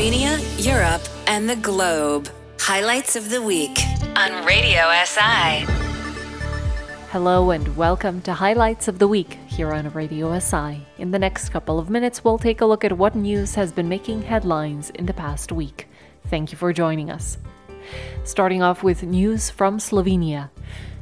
Slovenia, Europe, and the globe. Highlights of the week on Radio SI. Hello and welcome to Highlights of the Week here on Radio SI. In the next couple of minutes, we'll take a look at what news has been making headlines in the past week. Thank you for joining us. Starting off with news from Slovenia.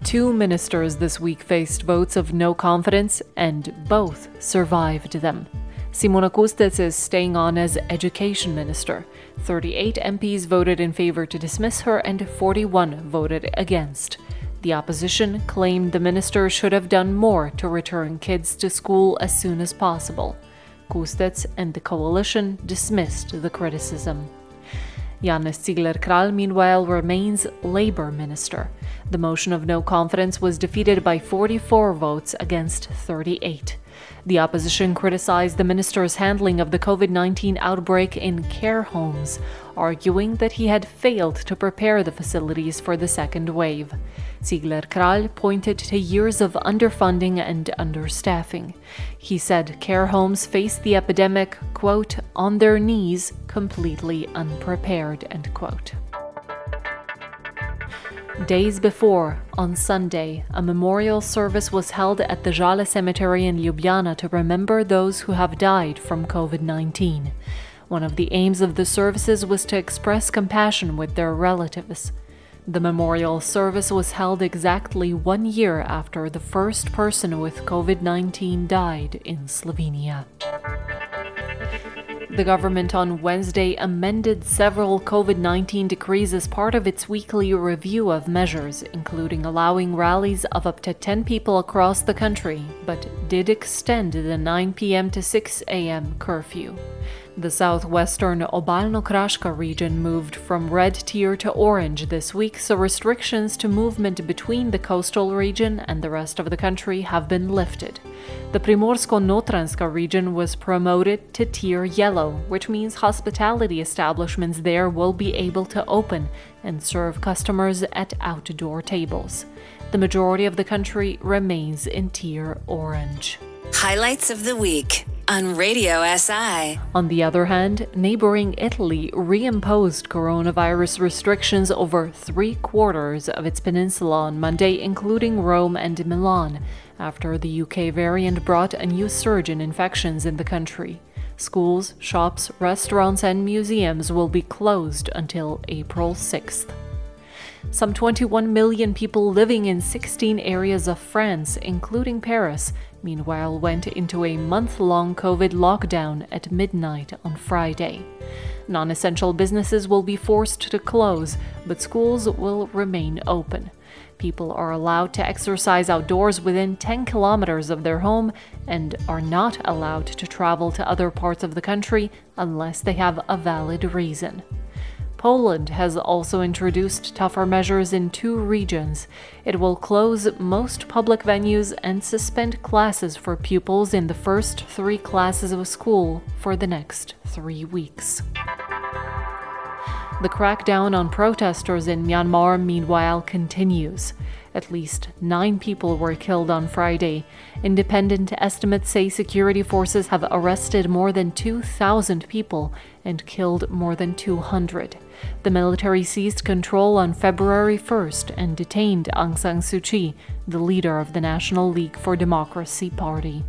Two ministers this week faced votes of no confidence, and both survived them. Simona Kustec is staying on as Education Minister. 38 MPs voted in favour to dismiss her, and 41 voted against. The opposition claimed the minister should have done more to return kids to school as soon as possible. Kustec and the coalition dismissed the criticism. Janez Cigler Kralj, meanwhile, remains Labour Minister. The motion of no confidence was defeated by 44 votes against 38. The opposition criticized the minister's handling of the COVID 19 outbreak in care homes, arguing that he had failed to prepare the facilities for the second wave. Cigler Kralj pointed to years of underfunding and understaffing. He said care homes faced the epidemic, quote, on their knees, completely unprepared, end quote. Days before, on Sunday, a memorial service was held at the Žale Cemetery in Ljubljana to remember those who have died from COVID 19. One of the aims of the services was to express compassion with their relatives. The memorial service was held exactly one year after the first person with COVID 19 died in Slovenia. The government on Wednesday amended several COVID 19 decrees as part of its weekly review of measures, including allowing rallies of up to 10 people across the country, but did extend the 9 p.m. to 6 a.m. curfew. The southwestern Obalno-Kraška region moved from red tier to orange this week, so restrictions to movement between the coastal region and the rest of the country have been lifted. The Primorsko-Notranjska region was promoted to tier yellow, which means hospitality establishments there will be able to open and serve customers at outdoor tables. The majority of the country remains in tier orange. Highlights of the week on Radio SI. On the other hand, neighboring Italy reimposed coronavirus restrictions over three quarters of its peninsula on Monday, including Rome and Milan, after the UK variant brought a new surge in infections in the country. Schools, shops, restaurants, and museums will be closed until April 6th. Some 21 million people living in 16 areas of France, including Paris, meanwhile went into a month long COVID lockdown at midnight on Friday. Non essential businesses will be forced to close, but schools will remain open. People are allowed to exercise outdoors within 10 kilometers of their home and are not allowed to travel to other parts of the country unless they have a valid reason. Poland has also introduced tougher measures in two regions. It will close most public venues and suspend classes for pupils in the first three classes of a school for the next three weeks. The crackdown on protesters in Myanmar, meanwhile, continues. At least nine people were killed on Friday. Independent estimates say security forces have arrested more than 2,000 people and killed more than 200. The military seized control on February 1st and detained Aung San Suu Kyi, the leader of the National League for Democracy Party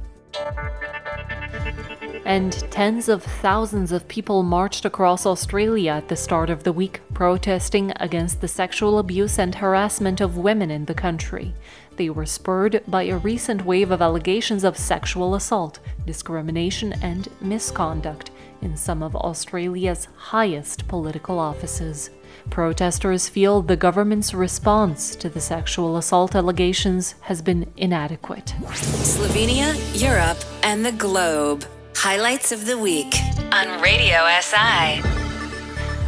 and tens of thousands of people marched across Australia at the start of the week, protesting against the sexual abuse and harassment of women in the country. They were spurred by a recent wave of allegations of sexual assault, discrimination, and misconduct in some of Australia's highest political offices. Protesters feel the government's response to the sexual assault allegations has been inadequate. Slovenia, Europe, and the globe. Highlights of the week on Radio SI.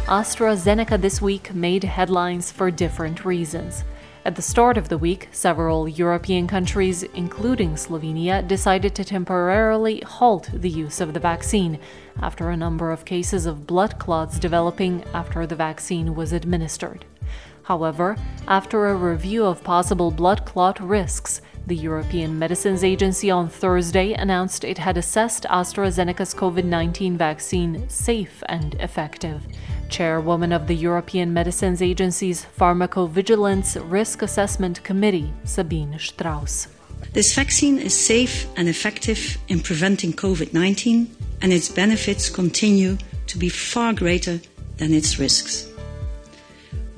AstraZeneca this week made headlines for different reasons. At the start of the week, several European countries, including Slovenia, decided to temporarily halt the use of the vaccine after a number of cases of blood clots developing after the vaccine was administered. However, after a review of possible blood clot risks, the European Medicines Agency on Thursday announced it had assessed AstraZeneca's COVID 19 vaccine safe and effective. Chairwoman of the European Medicines Agency's Pharmacovigilance Risk Assessment Committee, Sabine Straus. This vaccine is safe and effective in preventing COVID 19, and its benefits continue to be far greater than its risks.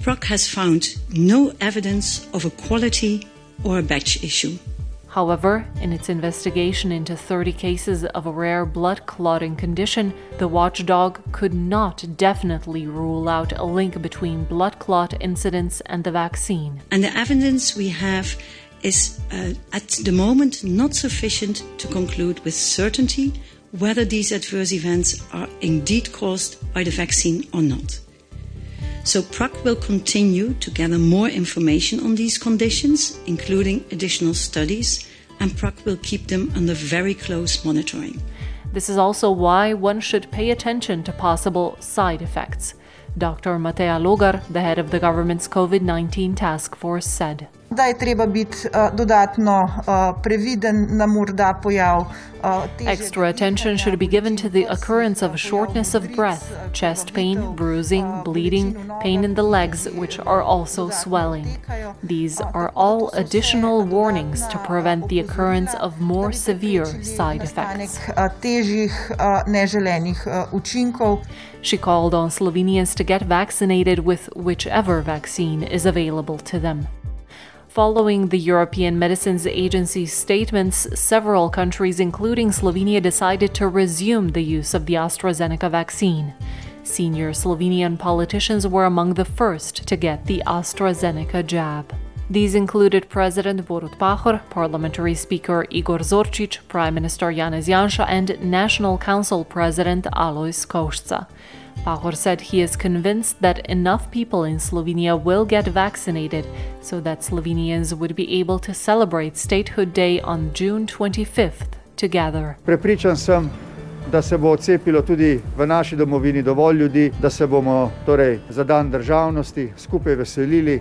PRAC has found no evidence of a quality or a batch issue. However, in its investigation into 30 cases of a rare blood clotting condition, the watchdog could not definitely rule out a link between blood clot incidents and the vaccine. And the evidence we have is uh, at the moment not sufficient to conclude with certainty whether these adverse events are indeed caused by the vaccine or not. So PRAC will continue to gather more information on these conditions, including additional studies, and PRAC will keep them under very close monitoring. This is also why one should pay attention to possible side effects. Dr. Mateja Logar, the head of the government's COVID 19 task force, said. Da je treba biti uh, dodatno uh, previden na morda pojav. Uh, Extra attention should be given to the occurrence of shortness of breath, chest pain, bruising, bleeding, pain in the legs, which are also swelling. These are all additional warnings to prevent the occurrence of more severe side effects. She called on Slovenians to get vaccinated with whichever vaccine is available to them. Following the European Medicines Agency's statements, several countries, including Slovenia, decided to resume the use of the AstraZeneca vaccine. Senior Slovenian politicians were among the first to get the AstraZeneca jab. These included President Borut Pahor, Parliamentary Speaker Igor Zorčič, Prime Minister Janez Janša, and National Council President Alojz Kovšca. Pahor said he is convinced that enough people in Slovenia will get vaccinated so that Slovenians would be able to celebrate Statehood Day on June 25th together. Prepričan sem, da se bo cepilo tudi v naši domovini dovolj ljudi, da se bomo torej za dan državnosti skupaj veselili.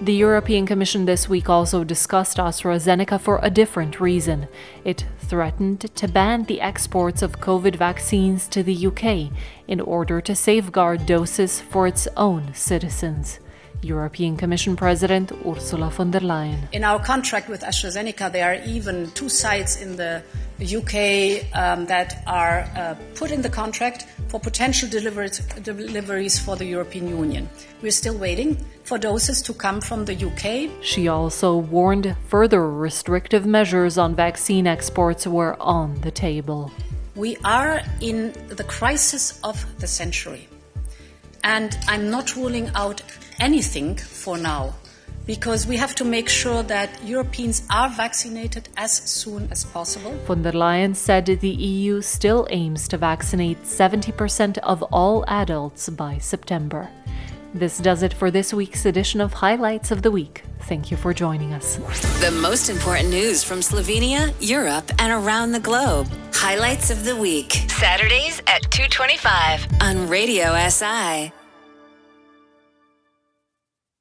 The European Commission this week also discussed AstraZeneca for a different reason. It threatened to ban the exports of COVID vaccines to the UK in order to safeguard doses for its own citizens. European Commission President Ursula von der Leyen. In our contract with AstraZeneca, there are even two sites in the UK um, that are uh, put in the contract for potential deliveries, deliveries for the European Union. We're still waiting for doses to come from the UK. She also warned further restrictive measures on vaccine exports were on the table. We are in the crisis of the century. And I'm not ruling out anything for now because we have to make sure that Europeans are vaccinated as soon as possible. Von der Leyen said the EU still aims to vaccinate 70% of all adults by September. This does it for this week's edition of Highlights of the Week. Thank you for joining us. The most important news from Slovenia, Europe, and around the globe. Highlights of the Week. Saturdays at 225 on Radio SI.